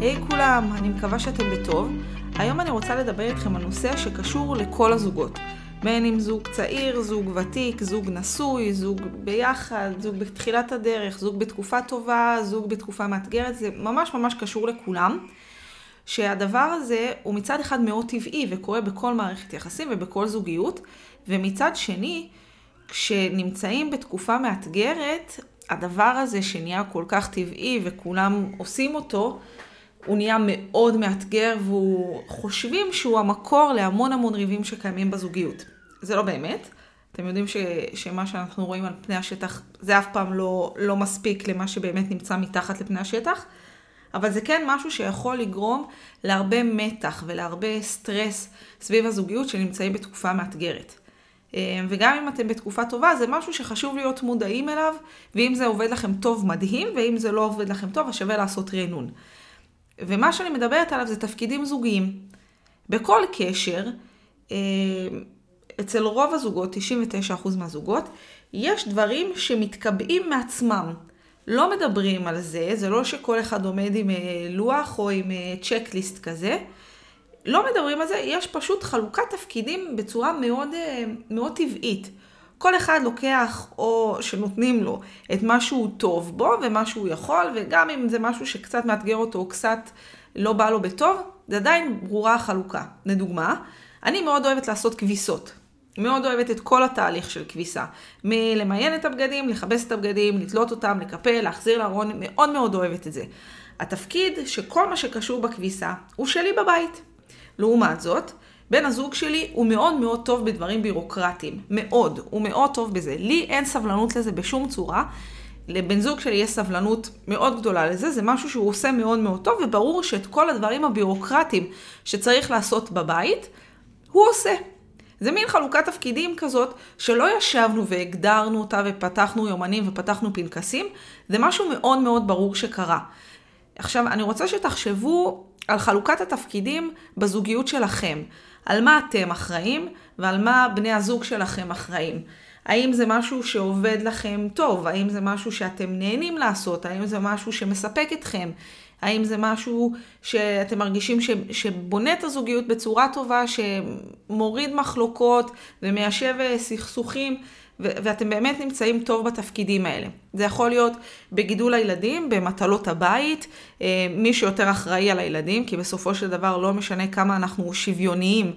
היי hey, כולם, אני מקווה שאתם בטוב. היום אני רוצה לדבר איתכם על נושא שקשור לכל הזוגות. בין אם זוג צעיר, זוג ותיק, זוג נשוי, זוג ביחד, זוג בתחילת הדרך, זוג בתקופה טובה, זוג בתקופה מאתגרת, זה ממש ממש קשור לכולם. שהדבר הזה הוא מצד אחד מאוד טבעי וקורה בכל מערכת יחסים ובכל זוגיות, ומצד שני, כשנמצאים בתקופה מאתגרת, הדבר הזה שנהיה כל כך טבעי וכולם עושים אותו, הוא נהיה מאוד מאתגר וחושבים שהוא המקור להמון המון ריבים שקיימים בזוגיות. זה לא באמת. אתם יודעים ש, שמה שאנחנו רואים על פני השטח זה אף פעם לא, לא מספיק למה שבאמת נמצא מתחת לפני השטח, אבל זה כן משהו שיכול לגרום להרבה מתח ולהרבה סטרס סביב הזוגיות שנמצאים בתקופה מאתגרת. אה, וגם אם אתם בתקופה טובה, זה משהו שחשוב להיות מודעים אליו, ואם זה עובד לכם טוב, מדהים, ואם זה לא עובד לכם טוב, אז שווה לעשות רענון. ומה שאני מדברת עליו זה תפקידים זוגיים. בכל קשר, אה, אצל רוב הזוגות, 99% מהזוגות, יש דברים שמתקבעים מעצמם. לא מדברים על זה, זה לא שכל אחד עומד עם אה, לוח או עם צ'קליסט כזה. לא מדברים על זה, יש פשוט חלוקת תפקידים בצורה מאוד, אה, מאוד טבעית. כל אחד לוקח או שנותנים לו את מה שהוא טוב בו ומה שהוא יכול, וגם אם זה משהו שקצת מאתגר אותו או קצת לא בא לו בטוב, זה עדיין ברורה החלוקה. לדוגמה, אני מאוד אוהבת לעשות כביסות. מאוד אוהבת את כל התהליך של כביסה. מלמיין את הבגדים, לכבס את הבגדים, לתלות אותם, לקפל, להחזיר לארון, מאוד מאוד אוהבת את זה. התפקיד שכל מה שקשור בכביסה הוא שלי בבית. לעומת זאת, בן הזוג שלי הוא מאוד מאוד טוב בדברים בירוקרטיים. מאוד. הוא מאוד טוב בזה. לי אין סבלנות לזה בשום צורה. לבן זוג שלי יש סבלנות מאוד גדולה לזה, זה משהו שהוא עושה מאוד מאוד טוב, וברור שאת כל הדברים הבירוקרטיים שצריך לעשות בבית, הוא עושה. זה מין חלוקת תפקידים כזאת, שלא ישבנו והגדרנו אותה ופתחנו יומנים ופתחנו פנקסים, זה משהו מאוד מאוד ברור שקרה. עכשיו, אני רוצה שתחשבו על חלוקת התפקידים בזוגיות שלכם. על מה אתם אחראים ועל מה בני הזוג שלכם אחראים. האם זה משהו שעובד לכם טוב? האם זה משהו שאתם נהנים לעשות? האם זה משהו שמספק אתכם? האם זה משהו שאתם מרגישים ש, שבונה את הזוגיות בצורה טובה, שמוריד מחלוקות ומיישב אה, סכסוכים? ואתם באמת נמצאים טוב בתפקידים האלה. זה יכול להיות בגידול הילדים, במטלות הבית, אה, מי שיותר אחראי על הילדים, כי בסופו של דבר לא משנה כמה אנחנו שוויוניים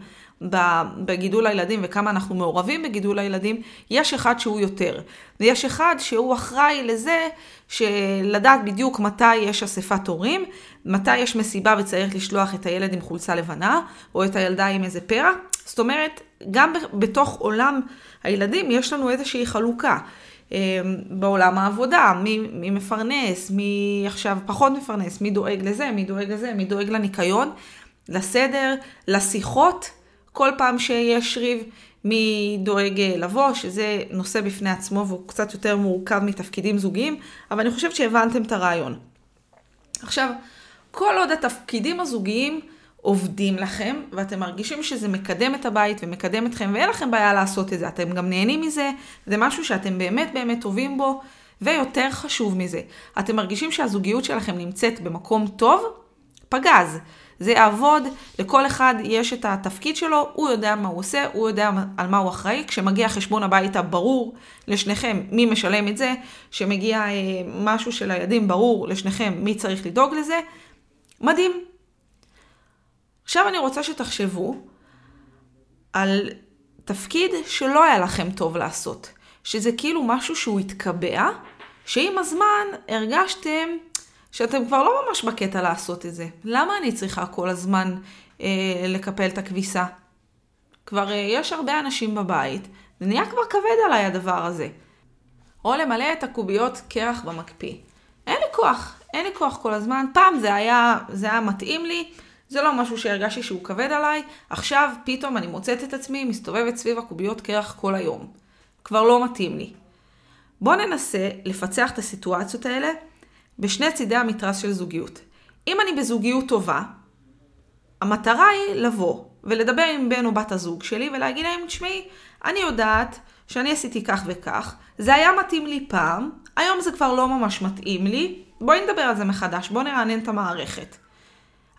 בגידול הילדים וכמה אנחנו מעורבים בגידול הילדים, יש אחד שהוא יותר. ויש אחד שהוא אחראי לזה שלדעת בדיוק מתי יש אספת הורים, מתי יש מסיבה וצריך לשלוח את הילד עם חולצה לבנה, או את הילדה עם איזה פרע. זאת אומרת, גם בתוך עולם הילדים יש לנו איזושהי חלוקה. אמ, בעולם העבודה, מי, מי מפרנס, מי עכשיו פחות מפרנס, מי דואג לזה, מי דואג לזה, מי דואג לניקיון, לסדר, לשיחות, כל פעם שיש ריב, מי דואג אה, לבוא, שזה נושא בפני עצמו והוא קצת יותר מורכב מתפקידים זוגיים, אבל אני חושבת שהבנתם את הרעיון. עכשיו, כל עוד התפקידים הזוגיים עובדים לכם, ואתם מרגישים שזה מקדם את הבית ומקדם אתכם, ואין לכם בעיה לעשות את זה, אתם גם נהנים מזה, זה משהו שאתם באמת באמת טובים בו, ויותר חשוב מזה, אתם מרגישים שהזוגיות שלכם נמצאת במקום טוב, פגז. זה יעבוד, לכל אחד יש את התפקיד שלו, הוא יודע מה הוא עושה, הוא יודע על מה הוא אחראי. כשמגיע חשבון הביתה ברור לשניכם מי משלם את זה, כשמגיע אה, משהו של הילדים ברור לשניכם מי צריך לדאוג לזה, מדהים. עכשיו אני רוצה שתחשבו על תפקיד שלא היה לכם טוב לעשות, שזה כאילו משהו שהוא התקבע, שעם הזמן הרגשתם שאתם כבר לא ממש בקטע לעשות את זה. למה אני צריכה כל הזמן אה, לקפל את הכביסה? כבר אה, יש הרבה אנשים בבית, זה נהיה כבר כבד עליי הדבר הזה. או למלא את הקוביות קרח במקפיא. אין לי כוח, אין לי כוח כל הזמן. פעם זה היה, זה היה מתאים לי, זה לא משהו שהרגשתי שהוא כבד עליי, עכשיו פתאום אני מוצאת את עצמי מסתובבת סביב הקוביות קרח כל היום. כבר לא מתאים לי. בואו ננסה לפצח את הסיטואציות האלה בשני צידי המתרס של זוגיות. אם אני בזוגיות טובה, המטרה היא לבוא ולדבר עם בן או בת הזוג שלי ולהגיד להם, תשמעי, אני יודעת שאני עשיתי כך וכך, זה היה מתאים לי פעם, היום זה כבר לא ממש מתאים לי, בואי נדבר על זה מחדש, בואי נרענן את המערכת.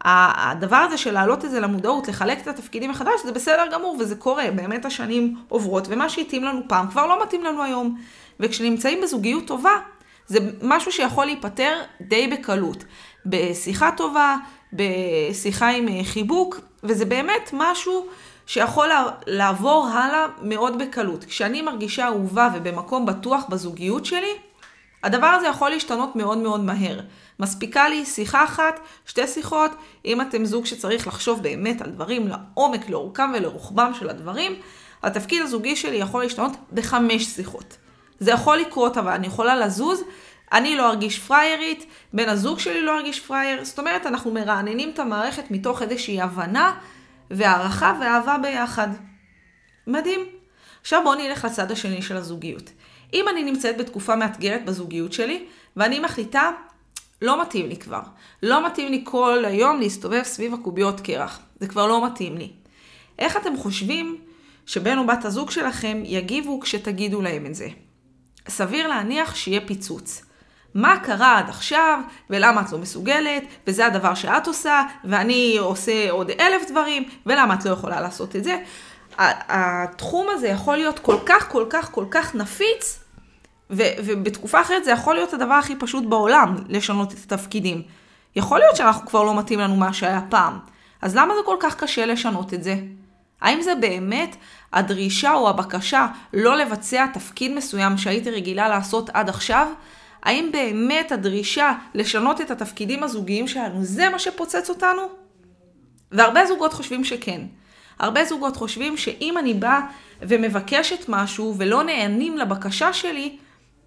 הדבר הזה של להעלות את זה למודעות, לחלק את התפקידים מחדש, זה בסדר גמור וזה קורה, באמת השנים עוברות, ומה שהתאים לנו פעם כבר לא מתאים לנו היום. וכשנמצאים בזוגיות טובה, זה משהו שיכול להיפתר די בקלות. בשיחה טובה, בשיחה עם אה, חיבוק, וזה באמת משהו שיכול לעבור הלאה מאוד בקלות. כשאני מרגישה אהובה ובמקום בטוח בזוגיות שלי, הדבר הזה יכול להשתנות מאוד מאוד מהר. מספיקה לי שיחה אחת, שתי שיחות, אם אתם זוג שצריך לחשוב באמת על דברים לעומק, לאורכם ולרוחבם של הדברים, התפקיד הזוגי שלי יכול להשתנות בחמש שיחות. זה יכול לקרות, אבל אני יכולה לזוז, אני לא ארגיש פריירית, בן הזוג שלי לא ארגיש פרייר, זאת אומרת, אנחנו מרעננים את המערכת מתוך איזושהי הבנה והערכה ואהבה ביחד. מדהים. עכשיו בואו נלך לצד השני של הזוגיות. אם אני נמצאת בתקופה מאתגרת בזוגיות שלי, ואני מחליטה, לא מתאים לי כבר. לא מתאים לי כל היום להסתובב סביב הקוביות קרח. זה כבר לא מתאים לי. איך אתם חושבים שבן או בת הזוג שלכם יגיבו כשתגידו להם את זה? סביר להניח שיהיה פיצוץ. מה קרה עד עכשיו, ולמה את לא מסוגלת, וזה הדבר שאת עושה, ואני עושה עוד אלף דברים, ולמה את לא יכולה לעשות את זה. התחום הזה יכול להיות כל כך, כל כך, כל כך נפיץ, ו- ובתקופה אחרת זה יכול להיות הדבר הכי פשוט בעולם, לשנות את התפקידים. יכול להיות שאנחנו כבר לא מתאים לנו מה שהיה פעם. אז למה זה כל כך קשה לשנות את זה? האם זה באמת הדרישה או הבקשה לא לבצע תפקיד מסוים שהייתי רגילה לעשות עד עכשיו? האם באמת הדרישה לשנות את התפקידים הזוגיים שלנו זה מה שפוצץ אותנו? והרבה זוגות חושבים שכן. הרבה זוגות חושבים שאם אני באה ומבקשת משהו ולא נענים לבקשה שלי,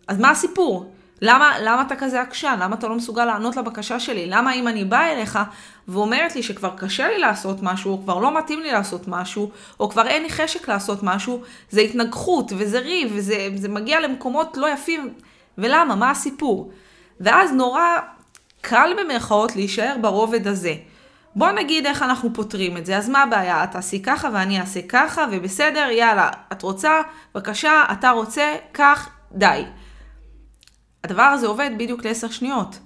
אז מה הסיפור? למה, למה אתה כזה עקשן? למה אתה לא מסוגל לענות לבקשה שלי? למה אם אני באה אליך ואומרת לי שכבר קשה לי לעשות משהו, או כבר לא מתאים לי לעשות משהו, או כבר אין לי חשק לעשות משהו, זה התנגחות וזה ריב וזה מגיע למקומות לא יפים. ולמה? מה הסיפור? ואז נורא קל במרכאות להישאר ברובד הזה. בוא נגיד איך אנחנו פותרים את זה. אז מה הבעיה? את תעשי ככה ואני אעשה ככה, ובסדר, יאללה, את רוצה, בבקשה, אתה רוצה, כך, די. הדבר הזה עובד בדיוק לעשר שניות.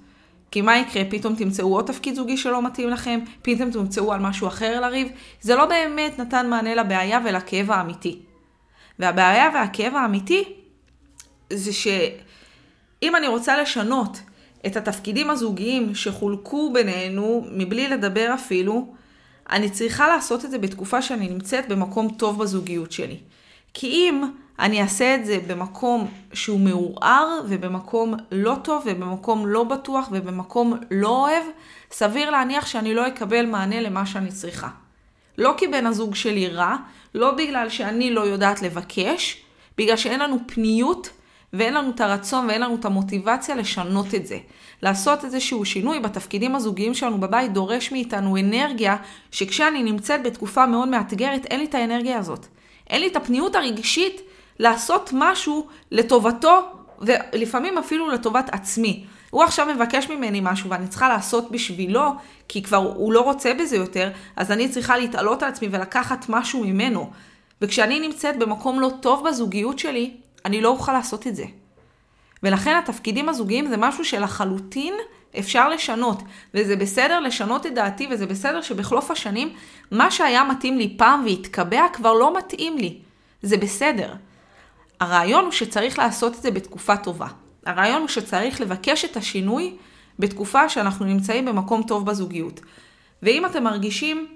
כי מה יקרה? פתאום תמצאו עוד תפקיד זוגי שלא מתאים לכם, פתאום תמצאו על משהו אחר לריב. זה לא באמת נתן מענה לבעיה ולכאב האמיתי. והבעיה והכאב האמיתי זה שאם אני רוצה לשנות את התפקידים הזוגיים שחולקו בינינו, מבלי לדבר אפילו, אני צריכה לעשות את זה בתקופה שאני נמצאת במקום טוב בזוגיות שלי. כי אם אני אעשה את זה במקום שהוא מעורער ובמקום לא טוב ובמקום לא בטוח ובמקום לא אוהב, סביר להניח שאני לא אקבל מענה למה שאני צריכה. לא כי בן הזוג שלי רע, לא בגלל שאני לא יודעת לבקש, בגלל שאין לנו פניות ואין לנו את הרצון ואין לנו את המוטיבציה לשנות את זה. לעשות איזשהו שינוי בתפקידים הזוגיים שלנו בבית דורש מאיתנו אנרגיה, שכשאני נמצאת בתקופה מאוד מאתגרת, אין לי את האנרגיה הזאת. אין לי את הפניות הרגשית לעשות משהו לטובתו, ולפעמים אפילו לטובת עצמי. הוא עכשיו מבקש ממני משהו ואני צריכה לעשות בשבילו, כי כבר הוא לא רוצה בזה יותר, אז אני צריכה להתעלות על עצמי ולקחת משהו ממנו. וכשאני נמצאת במקום לא טוב בזוגיות שלי, אני לא אוכל לעשות את זה. ולכן התפקידים הזוגיים זה משהו שלחלוטין אפשר לשנות, וזה בסדר לשנות את דעתי, וזה בסדר שבחלוף השנים, מה שהיה מתאים לי פעם והתקבע כבר לא מתאים לי. זה בסדר. הרעיון הוא שצריך לעשות את זה בתקופה טובה. הרעיון הוא שצריך לבקש את השינוי בתקופה שאנחנו נמצאים במקום טוב בזוגיות. ואם אתם מרגישים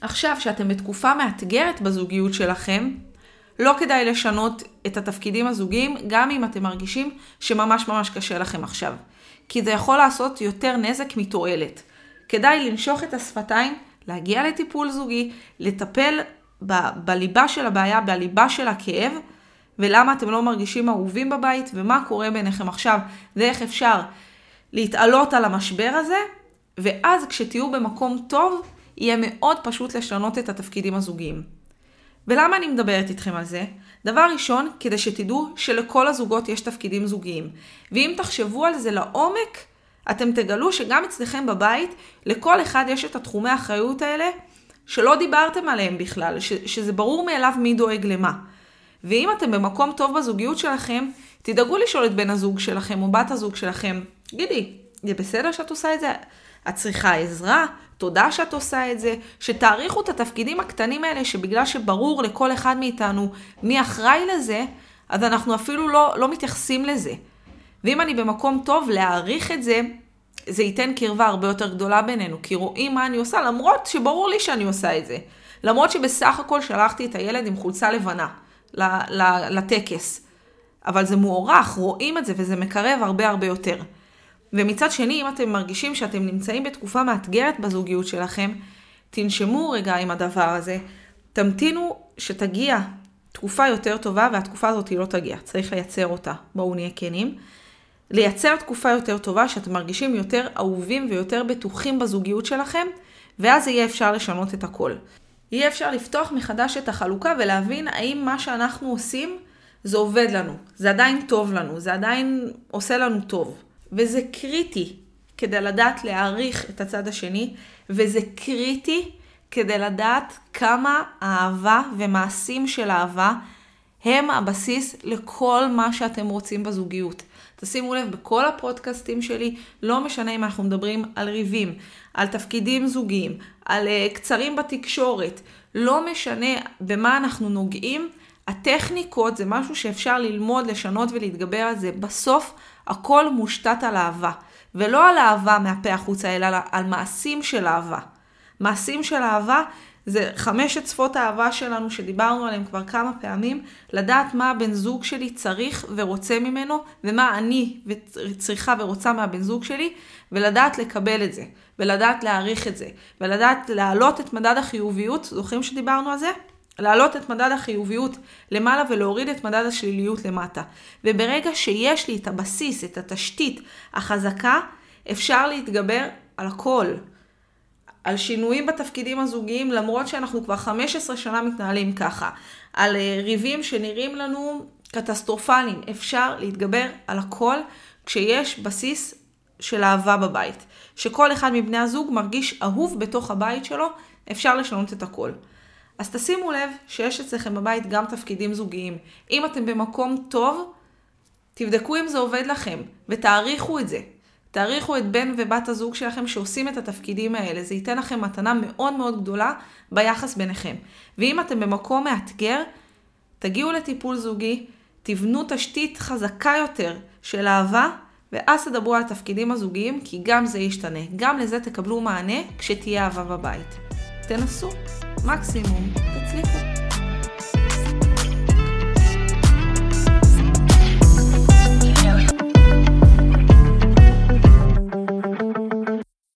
עכשיו שאתם בתקופה מאתגרת בזוגיות שלכם, לא כדאי לשנות את התפקידים הזוגיים, גם אם אתם מרגישים שממש ממש קשה לכם עכשיו. כי זה יכול לעשות יותר נזק מתועלת. כדאי לנשוך את השפתיים, להגיע לטיפול זוגי, לטפל ב- בליבה של הבעיה, בליבה של הכאב, ולמה אתם לא מרגישים אהובים בבית, ומה קורה ביניכם עכשיו, ואיך אפשר להתעלות על המשבר הזה, ואז כשתהיו במקום טוב, יהיה מאוד פשוט לשנות את התפקידים הזוגיים. ולמה אני מדברת איתכם על זה? דבר ראשון, כדי שתדעו שלכל הזוגות יש תפקידים זוגיים. ואם תחשבו על זה לעומק, אתם תגלו שגם אצלכם בבית, לכל אחד יש את התחומי האחריות האלה, שלא דיברתם עליהם בכלל, ש- שזה ברור מאליו מי דואג למה. ואם אתם במקום טוב בזוגיות שלכם, תדאגו לשאול את בן הזוג שלכם או בת הזוג שלכם, גידי, זה בסדר שאת עושה את זה? את צריכה עזרה? תודה שאת עושה את זה. שתעריכו את התפקידים הקטנים האלה, שבגלל שברור לכל אחד מאיתנו מי אחראי לזה, אז אנחנו אפילו לא, לא מתייחסים לזה. ואם אני במקום טוב, להעריך את זה, זה ייתן קרבה הרבה יותר גדולה בינינו, כי רואים מה אני עושה, למרות שברור לי שאני עושה את זה. למרות שבסך הכל שלחתי את הילד עם חולצה לבנה לטקס. אבל זה מוערך, רואים את זה, וזה מקרב הרבה הרבה יותר. ומצד שני, אם אתם מרגישים שאתם נמצאים בתקופה מאתגרת בזוגיות שלכם, תנשמו רגע עם הדבר הזה, תמתינו שתגיע תקופה יותר טובה, והתקופה הזאת לא תגיע, צריך לייצר אותה, בואו נהיה כנים. לייצר תקופה יותר טובה, שאתם מרגישים יותר אהובים ויותר בטוחים בזוגיות שלכם, ואז יהיה אפשר לשנות את הכל. יהיה אפשר לפתוח מחדש את החלוקה ולהבין האם מה שאנחנו עושים זה עובד לנו, זה עדיין טוב לנו, זה עדיין עושה לנו טוב. וזה קריטי כדי לדעת להעריך את הצד השני, וזה קריטי כדי לדעת כמה אהבה ומעשים של אהבה הם הבסיס לכל מה שאתם רוצים בזוגיות. תשימו לב, בכל הפודקאסטים שלי, לא משנה אם אנחנו מדברים על ריבים, על תפקידים זוגיים, על uh, קצרים בתקשורת, לא משנה במה אנחנו נוגעים, הטכניקות זה משהו שאפשר ללמוד, לשנות ולהתגבר על זה. בסוף הכל מושתת על אהבה. ולא על אהבה מהפה החוצה, אלא על מעשים של אהבה. מעשים של אהבה זה חמשת שפות האהבה שלנו שדיברנו עליהם כבר כמה פעמים, לדעת מה הבן זוג שלי צריך ורוצה ממנו, ומה אני צריכה ורוצה מהבן זוג שלי, ולדעת לקבל את זה, ולדעת להעריך את זה, ולדעת להעלות את מדד החיוביות, זוכרים שדיברנו על זה? להעלות את מדד החיוביות למעלה ולהוריד את מדד השליליות למטה. וברגע שיש לי את הבסיס, את התשתית החזקה, אפשר להתגבר על הכל. על שינויים בתפקידים הזוגיים, למרות שאנחנו כבר 15 שנה מתנהלים ככה. על אה, ריבים שנראים לנו קטסטרופליים. אפשר להתגבר על הכל כשיש בסיס של אהבה בבית. שכל אחד מבני הזוג מרגיש אהוב בתוך הבית שלו, אפשר לשנות את הכל. אז תשימו לב שיש אצלכם בבית גם תפקידים זוגיים. אם אתם במקום טוב, תבדקו אם זה עובד לכם, ותעריכו את זה. תעריכו את בן ובת הזוג שלכם שעושים את התפקידים האלה. זה ייתן לכם מתנה מאוד מאוד גדולה ביחס ביניכם. ואם אתם במקום מאתגר, תגיעו לטיפול זוגי, תבנו תשתית חזקה יותר של אהבה, ואז תדברו על התפקידים הזוגיים, כי גם זה ישתנה. גם לזה תקבלו מענה כשתהיה אהבה בבית. תנסו, מקסימום תצליחו.